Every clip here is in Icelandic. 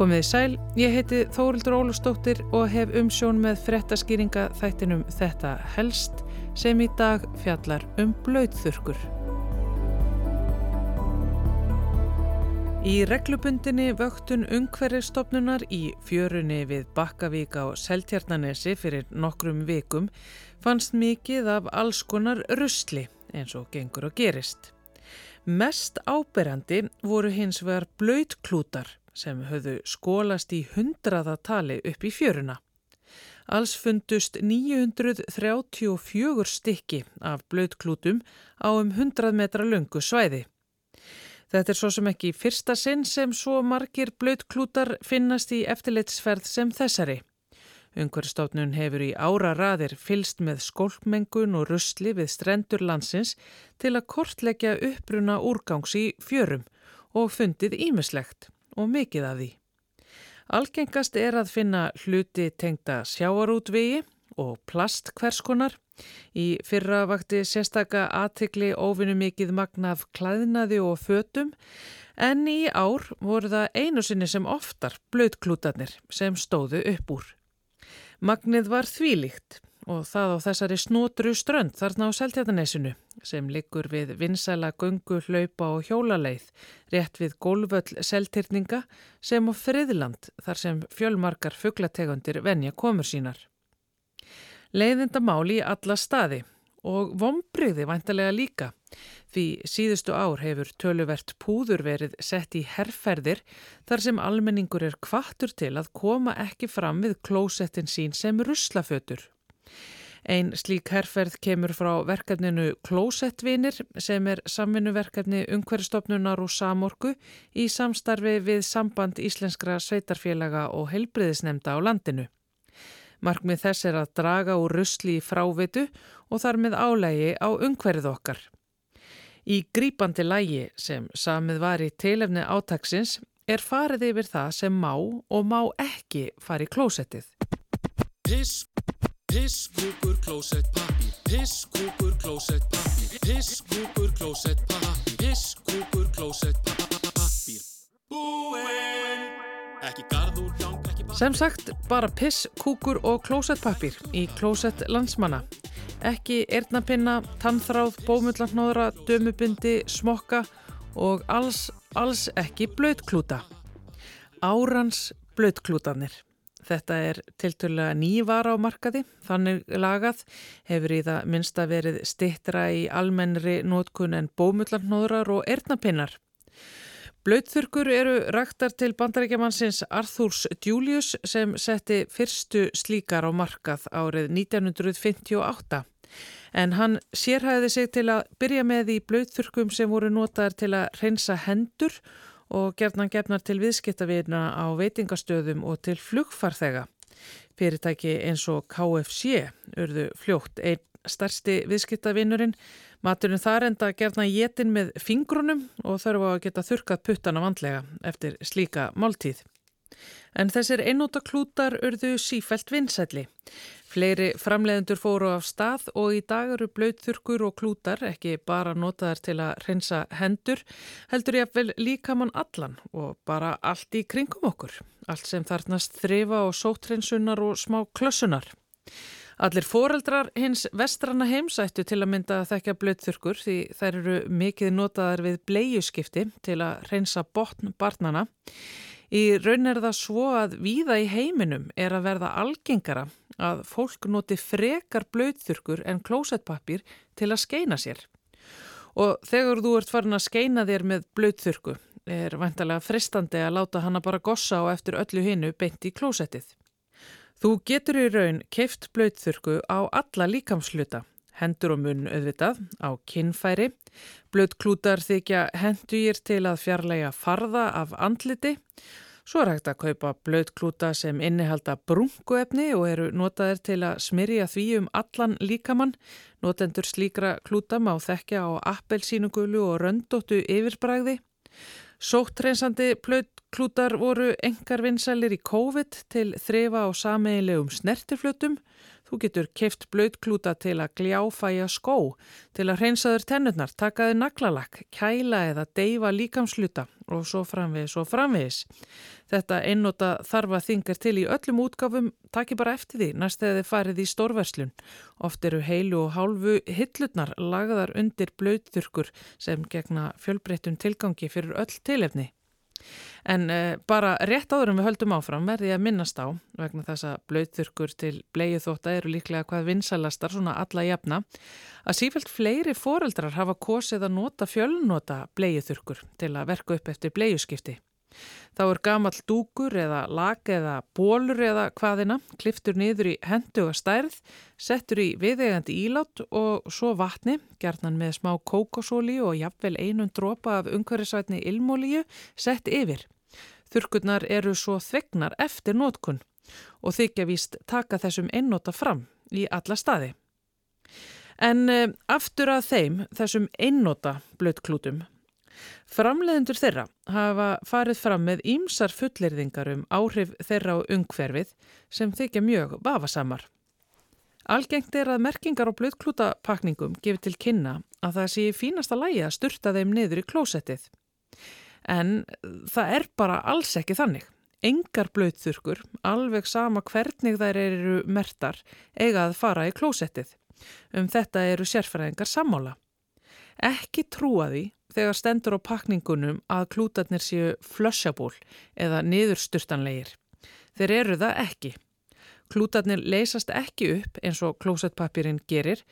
Komið í sæl, ég heiti Þórildur Ólustóttir og hef umsjón með frettaskýringa þættinum Þetta helst sem í dag fjallar um blöytþurkur. Í reglubundinni vöktun ungverðistofnunar í fjörunni við Bakkavík á Seltjarnanesi fyrir nokkrum vikum fannst mikið af alls konar rusli eins og gengur og gerist. Mest áberandi voru hins vegar blöytklútar sem höfðu skólast í hundraðatali upp í fjöruna. Alls fundust 934 stykki af blöytklútum á um 100 metra lungu svæði. Þetta er svo sem ekki fyrsta sinn sem svo margir blöytklútar finnast í eftirleitsferð sem þessari. Ungverðstofnun hefur í ára raðir fylst með skólpmengun og rusli við strendur landsins til að kortleggja uppbruna úrgangs í fjörum og fundið ímislegt og mikið af því. Algengast er að finna hluti tengda sjáarútvegi og plast hverskonar. Í fyrra vakti sérstaka aðtikli óvinnu mikið magnaf klæðnaði og fötum en í ár voru það einu sinni sem oftar blöðklútarnir sem stóðu upp úr. Magnið var þvílíkt og það á þessari snótru strönd þarna á Seltjarnanesinu sem liggur við vinsæla gungu, hlaupa og hjólaleið rétt við gólvöll seltyrninga sem á friðland þar sem fjölmarkar fugglategundir venja komur sínar. Leiðinda máli í alla staði og vombriði væntalega líka því síðustu ár hefur töluvert púður verið sett í herrferðir þar sem almenningur er kvartur til að koma ekki fram við klósettin sín sem ruslafötur. Einn slík herrferð kemur frá verkefninu Klósettvinir sem er samvinnuverkefni Ungverðstofnunar og Samorku í samstarfi við samband íslenskra sveitarfélaga og heilbriðisnemda á landinu. Markmið þess er að draga úr rusli í frávitu og þar með álægi á ungverðið okkar. Í grípandi lægi sem samið var í teilefni átaksins er farið yfir það sem má og má ekki fari klósettið. Piss Piss, kúkur, klósett, pappir Piss, kúkur, klósett, pappir Piss, kúkur, klósett, pappir Piss, kúkur, klósett, pappir Búinn. Ekki gardur, hjóng, ekki pappir Sem sagt, bara piss, kúkur og klósett, pappir í klósett landsmanna. Ekki erðnapinna, tannþráð, bómullarnóðra, dömubindi, smokka og alls, alls ekki blöðklúta Árans blöðklútanir Þetta er tilturlega nývara á markaði, þannig lagað hefur í það minnsta verið stittra í almennri nótkun en bómullarnóðrar og erðnapinnar. Blauðþurkur eru raktar til bandarækjamannsins Arthurs Julius sem setti fyrstu slíkar á markað árið 1958. En hann sérhæði sig til að byrja með í blauðþurkum sem voru notaðar til að reynsa hendur og og gerðnan gefnar til viðskiptavina á veitingastöðum og til flugfarþega. Fyrirtæki eins og KFC urðu fljótt einn starsti viðskiptavinurinn. Maturinn þar enda gerðna jétin með fingrunum og þarf að geta þurkat puttana vandlega eftir slíka máltíð. En þessir einnóta klútar urðu sífælt vinsætli. Fleiri framleiðendur fóru af stað og í dag eru blöytþurkur og klútar ekki bara notaðar til að reynsa hendur, heldur ég að vel líka mann allan og bara allt í kringum okkur. Allt sem þarnast þrifa og sótreynsunar og smá klössunar. Allir foreldrar hins vestrana heimsættu til að mynda að þekka blöytþurkur því þær eru mikið notaðar við bleiuskipti til að reynsa botn barnana. Í raun er það svo að víða í heiminum er að verða algengara að fólk noti frekar blöytþurkur en klósettpappir til að skeina sér. Og þegar þú ert farin að skeina þér með blöytþurku er vantarlega fristandi að láta hana bara gossa og eftir öllu hinnu beint í klósettið. Þú getur í raun keift blöytþurku á alla líkamsluta hendur og munn auðvitað á kinnfæri. Blöðklútar þykja hendugir til að fjarlæga farða af andliti. Svo er hægt að kaupa blöðklúta sem innihalda brunguefni og eru notaðir til að smyrja því um allan líkamann. Notendur slíkra klúta má þekkja á appelsínugulu og röndóttu yfirbræði. Sóttreinsandi blöðklútar voru engar vinsælir í COVID til þrefa á sameigilegum snertiflötum Þú getur keift blöðklúta til að gljáfæja skó, til að hreinsaður tennurnar, takaði naglalakk, kæla eða deyfa líkamsluta og svo framvegis og framvegis. Þetta einnota þarfa þingar til í öllum útgáfum, taki bara eftir því næst þegar þið farið í stórverslun. Oft eru heilu og hálfu hillutnar lagðar undir blöðþurkur sem gegna fjölbreyttum tilgangi fyrir öll tilefni. En uh, bara rétt áður en við höldum áfram verði að minnast á, vegna þess að blöyþurkur til bleiuþóta eru líklega hvað vinsalastar, svona alla jafna, að sífælt fleiri foreldrar hafa kosið að nota fjölnota bleiuþurkur til að verka upp eftir bleiuskipti. Þá er gamal dúkur eða lag eða bólur eða hvaðina, kliftur niður í henduga stærð, settur í viðegandi ílátt og svo vatni, gerðnan með smá kókosóli og jafnvel einun dropa af umhverfisvætni ilmólíu, sett yfir. Þurkurnar eru svo þvegnar eftir nótkun og þykja víst taka þessum einnota fram í alla staði. En e, aftur að þeim, þessum einnota blötklútum, Framleðendur þeirra hafa farið fram með ímsar fullirðingar um áhrif þeirra á ungferfið sem þykja mjög vafasamar. Algengt er að merkingar á blöðklútapakningum gefið til kynna að það sé fínasta lægi að styrta þeim niður í klósettið. En það er bara alls ekki þannig. Engar blöðþurkur, alveg sama hvernig þær eru mertar, eiga að fara í klósettið. Um þetta eru sérfræðingar sammála. Ekki trúa því þegar stendur á pakningunum að klútarnir séu flushaból eða niðursturtanlegir. Þeir eru það ekki. Klútarnir leysast ekki upp eins og klósettpapirinn gerir,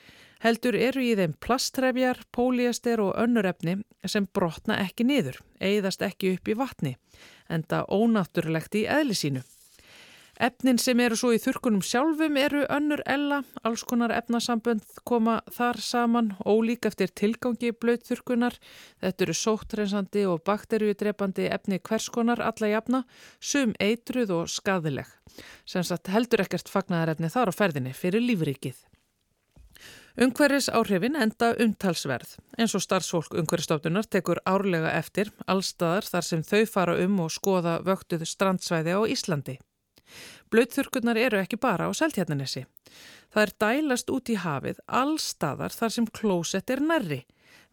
heldur eru í þeim plastrefjar, póliester og önnurefni sem brotna ekki niður, eigðast ekki upp í vatni, enda ónáttúrulegt í eðlisínu. Efnin sem eru svo í þurkunum sjálfum eru önnur ella, alls konar efnasambönd koma þar saman, ólík eftir tilgangi blöytþurkunar. Þetta eru sóttreinsandi og bakteríudrepandi efni hverskonar alla jafna, sum eitruð og skadileg. Sem sagt heldur ekkert fagnaðarefni þar á ferðinni fyrir lífrikið. Ungverðis áhrifin enda umtalsverð, eins og starfsfólk ungverðistofnunar tekur árlega eftir allstaðar þar sem þau fara um og skoða vöktuð strandsvæði á Íslandi. Blöðþurkurnar eru ekki bara á seltjarnanessi. Það er dælast út í hafið allstaðar þar sem klósett er nærri.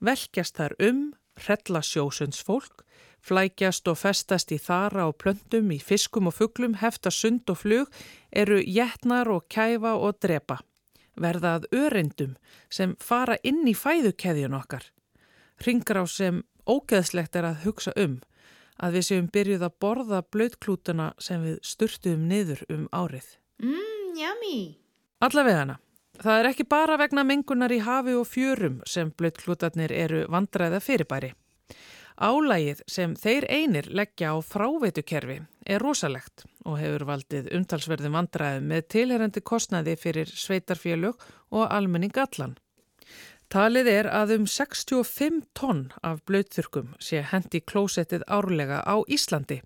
Velkjast þar um, hrella sjósunds fólk, flækjast og festast í þara og plöndum, í fiskum og fugglum, hefta sund og flug, eru jætnar og kæfa og drepa. Verðað öryndum sem fara inn í fæðukeðjun okkar. Ringar á sem ógeðslegt er að hugsa um að við séum byrjuð að borða blöðklútuna sem við sturtuðum niður um árið. Mmm, yummy! Allavegana, það er ekki bara vegna mengunar í hafi og fjörum sem blöðklútarnir eru vandræða fyrirbæri. Álægið sem þeir einir leggja á fráveitukerfi er rosalegt og hefur valdið umtalsverðum vandræðum með tilherandi kostnaði fyrir sveitarfélög og almenning allan. Talið er að um 65 tonn af blöytþurkum sé hendi klósettið árlega á Íslandi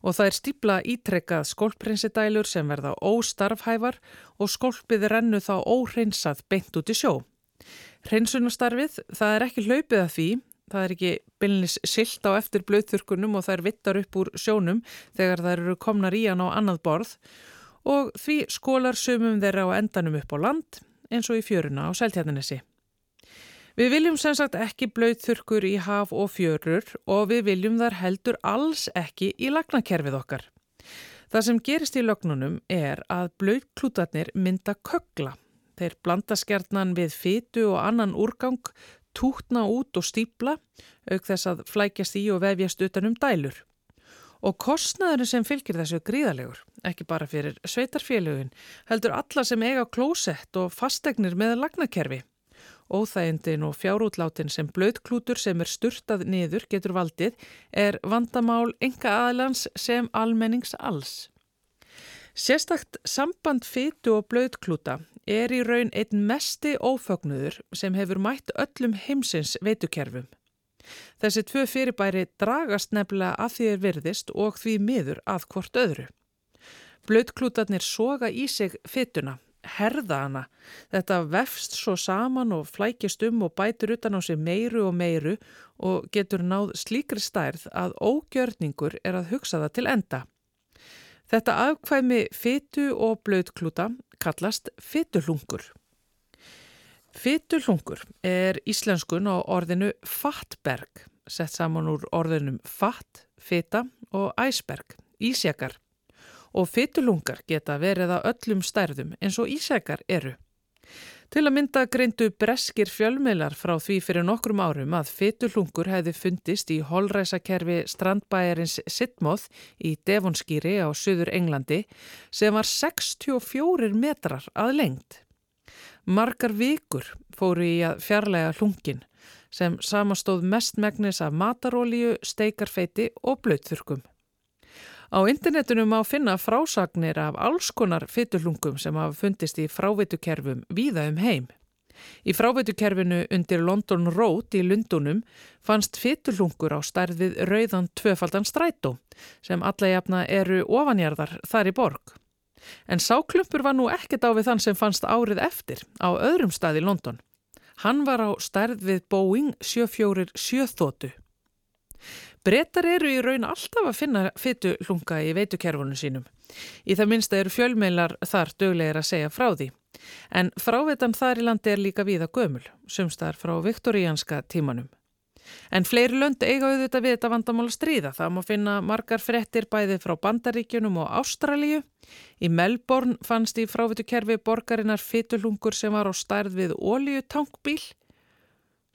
og það er stípla ítrekkað skólprinsidælur sem verða óstarfhæfar og skólpið rennu þá óhreinsað beint út í sjó. Hreinsunastarfið, það er ekki hlaupið að því, það er ekki bylnis silt á eftir blöytþurkunum og það er vittar upp úr sjónum þegar það eru komnar í hann á annað borð og því skólar sumum þeirra á endanum upp á land eins og í fjöruna á Sæltjarnanessi. Við viljum sem sagt ekki blöytþurkur í haf og fjörur og við viljum þar heldur alls ekki í lagnakerfið okkar. Það sem gerist í lögnunum er að blöytklútarnir mynda köggla. Þeir blanda skjarnan við fytu og annan úrgang, tútna út og stípla, auk þess að flækjast í og vefjast utanum dælur. Og kostnaðurinn sem fylgir þessu gríðalegur, ekki bara fyrir sveitarfélögin, heldur alla sem eiga klósett og fastegnir með lagnakerfi. Óþægindin og fjárútlátin sem blöðklútur sem er sturtað niður getur valdið er vandamál enga aðlans sem almennings alls. Sérstakt samband fytu og blöðklúta er í raun einn mesti ófögnuður sem hefur mætt öllum heimsins veitukerfum. Þessi tvö fyrirbæri dragast nefnilega að því er virðist og því miður að hvort öðru. Blöðklútarnir soga í sig fytuna herða hana. Þetta vefst svo saman og flækist um og bætur utan á sig meiru og meiru og getur náð slíkri stærð að ógjörningur er að hugsa það til enda. Þetta afkvæmi fytu og blöðklúta kallast fytuhlungur. Fytuhlungur er íslenskun á orðinu fattberg, sett saman úr orðinum fatt, fyta og æsberg, ísjakar. Og fytuhlungar geta verið að öllum stærðum eins og ísjakar eru. Til að mynda greindu breskir fjölmeilar frá því fyrir nokkrum árum að fytuhlungur hefði fundist í holræsakerfi strandbæjarins Sittmoth í Devonskýri á Suður Englandi sem var 64 metrar að lengt. Margar vikur fóru í að fjarlæga hlungin sem samastóð mestmægnis af matarólíu, steikarfeiti og blöðþurkum. Á internetunum má finna frásagnir af alls konar fytuhlungum sem hafa fundist í frávitukerfum víða um heim. Í frávitukerfinu undir London Road í Lundunum fannst fytuhlungur á stærð við rauðan tvöfaldan strætó sem alla jafna eru ofanjarðar þar í borg. En sáklumpur var nú ekkert á við þann sem fannst árið eftir á öðrum stað í London. Hann var á stærð við Boeing 747 þótu. Brettar eru í raun alltaf að finna fytu hlunga í veitukerfunum sínum. Í það minnsta eru fjölmeilar þar döglegir að segja frá því. En frávetan þar í landi er líka víða gömul, sumstar frá viktoríanska tímanum. En fleiri lönd eiga auðvitað við þetta vandamála stríða. Það má finna margar frettir bæði frá Bandaríkjunum og Ástralíu. Í Melbourne fannst í frávetukerfi borgarinnar fytulungur sem var á stærð við ólíutankbíl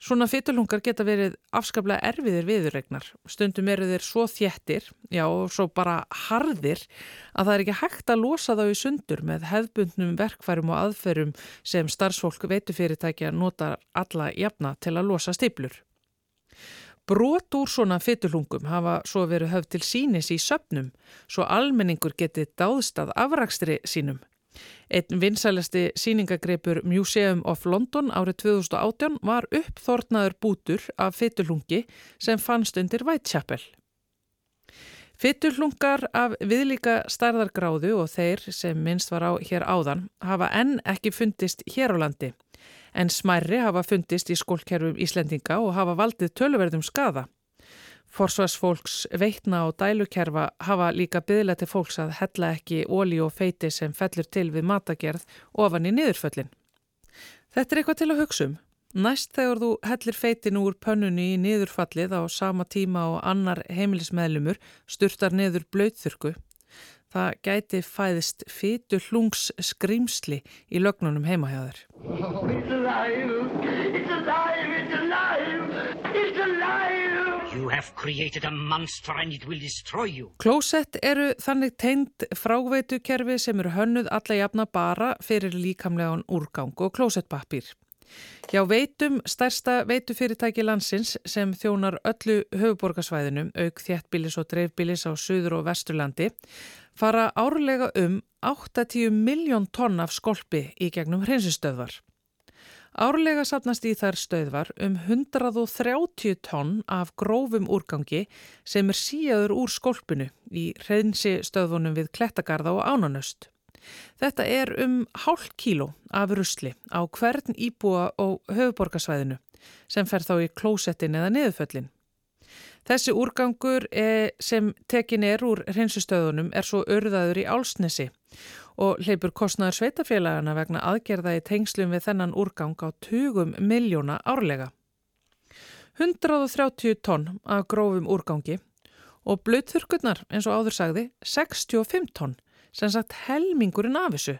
Svona fytulungar geta verið afskaplega erfiðir viðurregnar. Stundum eru þeir svo þjettir, já, svo bara harðir að það er ekki hægt að losa þá í sundur með hefðbundnum verkfærum og aðferum sem starfsfólk veitufyrirtækja notar alla jafna til að losa stiplur. Brot úr svona fytulungum hafa svo verið höfð til sínis í söpnum svo almenningur geti dáðst að afrakstri sínum. Einn vinsælasti síningagreipur Museum of London árið 2018 var uppþornaður bútur af fytulungi sem fannst undir Whitechapel. Fytulungar af viðlíka starðargráðu og þeir sem minnst var á hér áðan hafa enn ekki fundist hér á landi en smærri hafa fundist í skólkerfum Íslendinga og hafa valdið töluverðum skada. Forsvarsfólks veitna og dælukerfa hafa líka byggðlega til fólks að hella ekki óli og feiti sem fellur til við matagerð ofan í niðurföllin. Þetta er eitthvað til að hugsa um. Næst þegar þú hellir feitinu úr pönnunni í niðurfallið á sama tíma og annar heimilismeðlumur sturtar niður blöytþurku. Það gæti fæðist fytu hlungs skrimsli í lögnunum heimahjáður. It's alive! It's alive! It's alive! It's alive! Klósett eru þannig tegnd fráveitu-kerfi sem eru hönnuð alla jafna bara fyrir líkamlegan úrgang og klósettpappir. Hjá veitum stærsta veitufyrirtæki landsins sem þjónar öllu höfuborgarsvæðinu, auk þjættbílis og dreifbílis á Suður og Vesturlandi, fara árlega um 80 miljón tonn af skolpi í gegnum hreinsistöðvar. Árlega sapnast í þær stöðvar um 130 tonn af grófum úrgangi sem er síaður úr skolpinu í reynsi stöðvunum við Klettagarða og Ánanöst. Þetta er um hálf kíló af rusli á hvern íbúa og höfuborgarsvæðinu sem fer þá í klósettin eða niðurföllin. Þessi úrgangur sem tekin er úr reynsustöðunum er svo örðaður í álsnesi og hleypur kostnaður sveitafélagana vegna aðgerða í tengslum við þennan úrgang á 20 miljóna árlega. 130 tonn af grófum úrgangi og blöðþurkurnar eins og áður sagði 65 tonn sem sagt helmingurinn af þessu,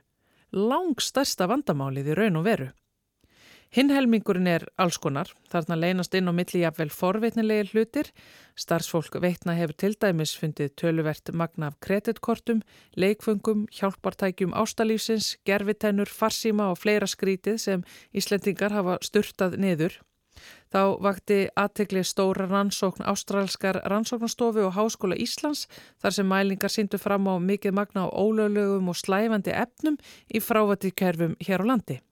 langstærsta vandamálið í raun og veru. Hinnhelmingurinn er alls konar, þarna leynast inn á milli jafnvel forvitnilegi hlutir. Starfsfólk veitna hefur til dæmis fundið töluvert magna af kreditkortum, leikfungum, hjálpartækjum ástalífsins, gerfitennur, farsíma og fleira skrítið sem Íslendingar hafa styrtað niður. Þá vakti aðtegli stóra rannsókn Ástrálskar rannsóknastofu og Háskóla Íslands þar sem mælingar síndu fram á mikið magna á ólöglegum og slæfandi efnum í frávatíkerfum hér á landi.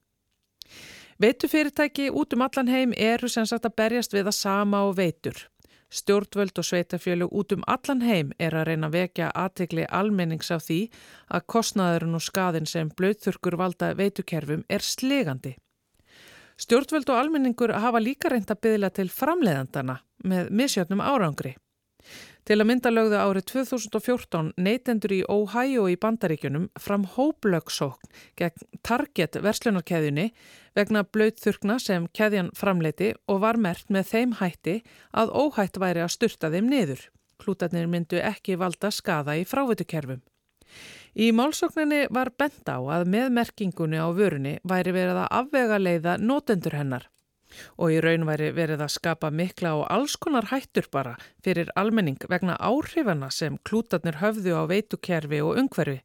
Veitufyrirtæki út um allan heim eru sem sagt að berjast við að sama og veitur. Stjórnvöld og sveitafjölu út um allan heim er að reyna að vekja aðtegli almennings á því að kostnaðurinn og skadin sem blöðþurkur valda veitukerfum er slegandi. Stjórnvöld og almenningur hafa líka reynd að byðla til framleiðandana með misjötnum árangri. Til að mynda lögðu árið 2014 neytendur í Ohio í bandaríkjunum fram hóplöksókn gegn Target verslunarkeðjunni vegna blöytþurkna sem keðjan framleiti og var mert með þeim hætti að óhætt væri að styrta þeim niður. Klútarnir myndu ekki valda skada í frávitukerfum. Í málsókninni var bent á að með merkingunni á vörunni væri verið að afvega leiða nótendur hennar og í raun væri verið að skapa mikla og alls konar hættur bara fyrir almenning vegna áhrifana sem klútarnir höfðu á veitukerfi og ungverfi.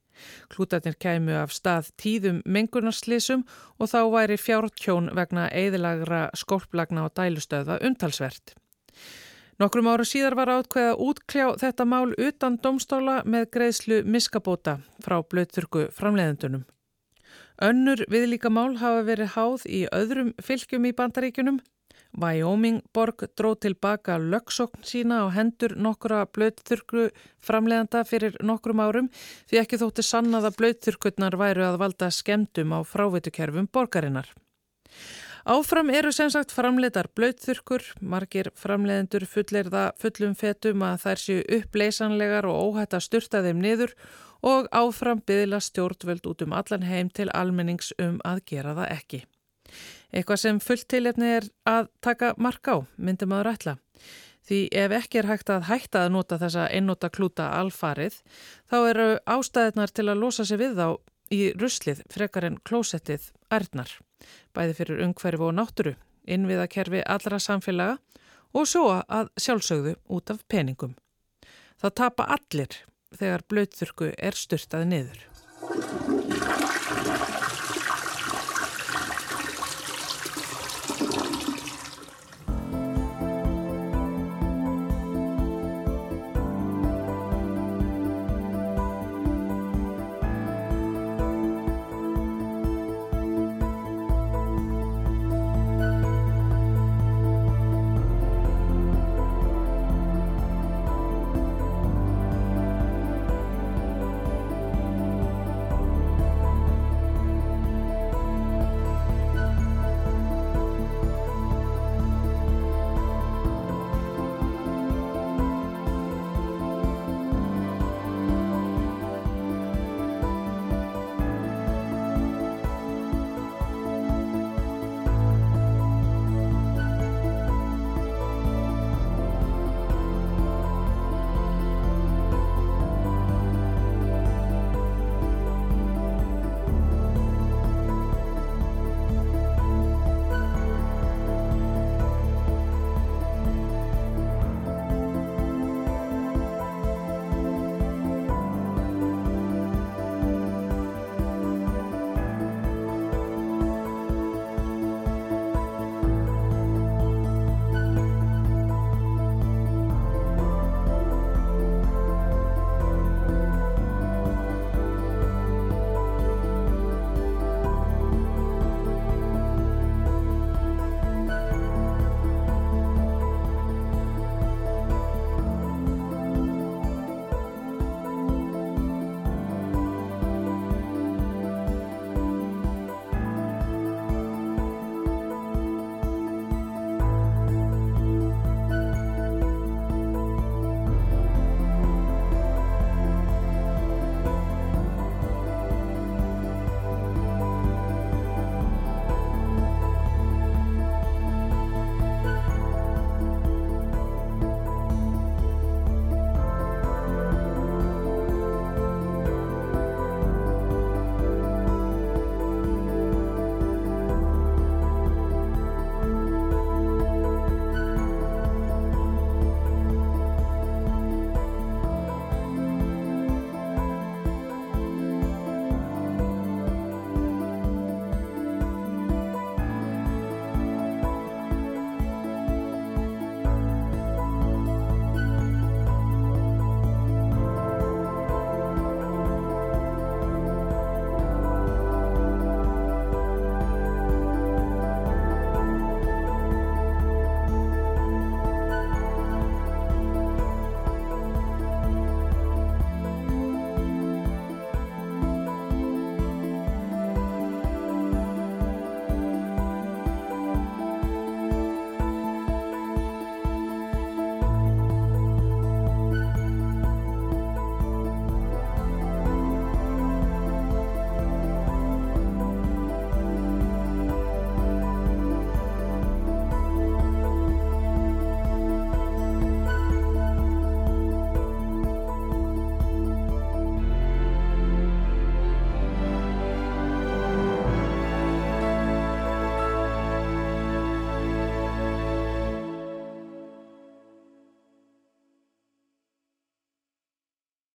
Klútarnir kæmu af stað tíðum mengunarslísum og þá væri fjártjón vegna eðilagra skólplagna og dælustöða umtalsvert. Nokkrum ára síðar var átkveða útkljá þetta mál utan domstóla með greiðslu miskabóta frá blöðþurku framleiðendunum. Önnur viðlíka mál hafa verið háð í öðrum fylgjum í bandaríkunum. Wyoming borg dró tilbaka lögsokn sína á hendur nokkura blöðþurkru framleiðanda fyrir nokkrum árum því ekki þótti sannað að blöðþurkurnar væru að valda skemdum á fráveitukerfum borgarinnar. Áfram eru sem sagt framleitar blöðþurkur, margir framleiðendur fullir það fullum fetum að þær séu uppleysanlegar og óhætt að styrta þeim niður og áfram byðla stjórnvöld út um allan heim til almennings um að gera það ekki. Eitthvað sem fullt tilefni er að taka mark á, myndum aður ætla. Því ef ekki er hægt að hætta að nota þessa einnota klúta alfarið, þá eru ástæðinar til að losa sig við þá í ruslið frekar en klósettið ærnar, bæði fyrir ungferfi og nátturu, innviðakerfi allra samfélaga og svo að sjálfsögðu út af peningum. Það tapa allir þegar blöðturku er styrtaði niður.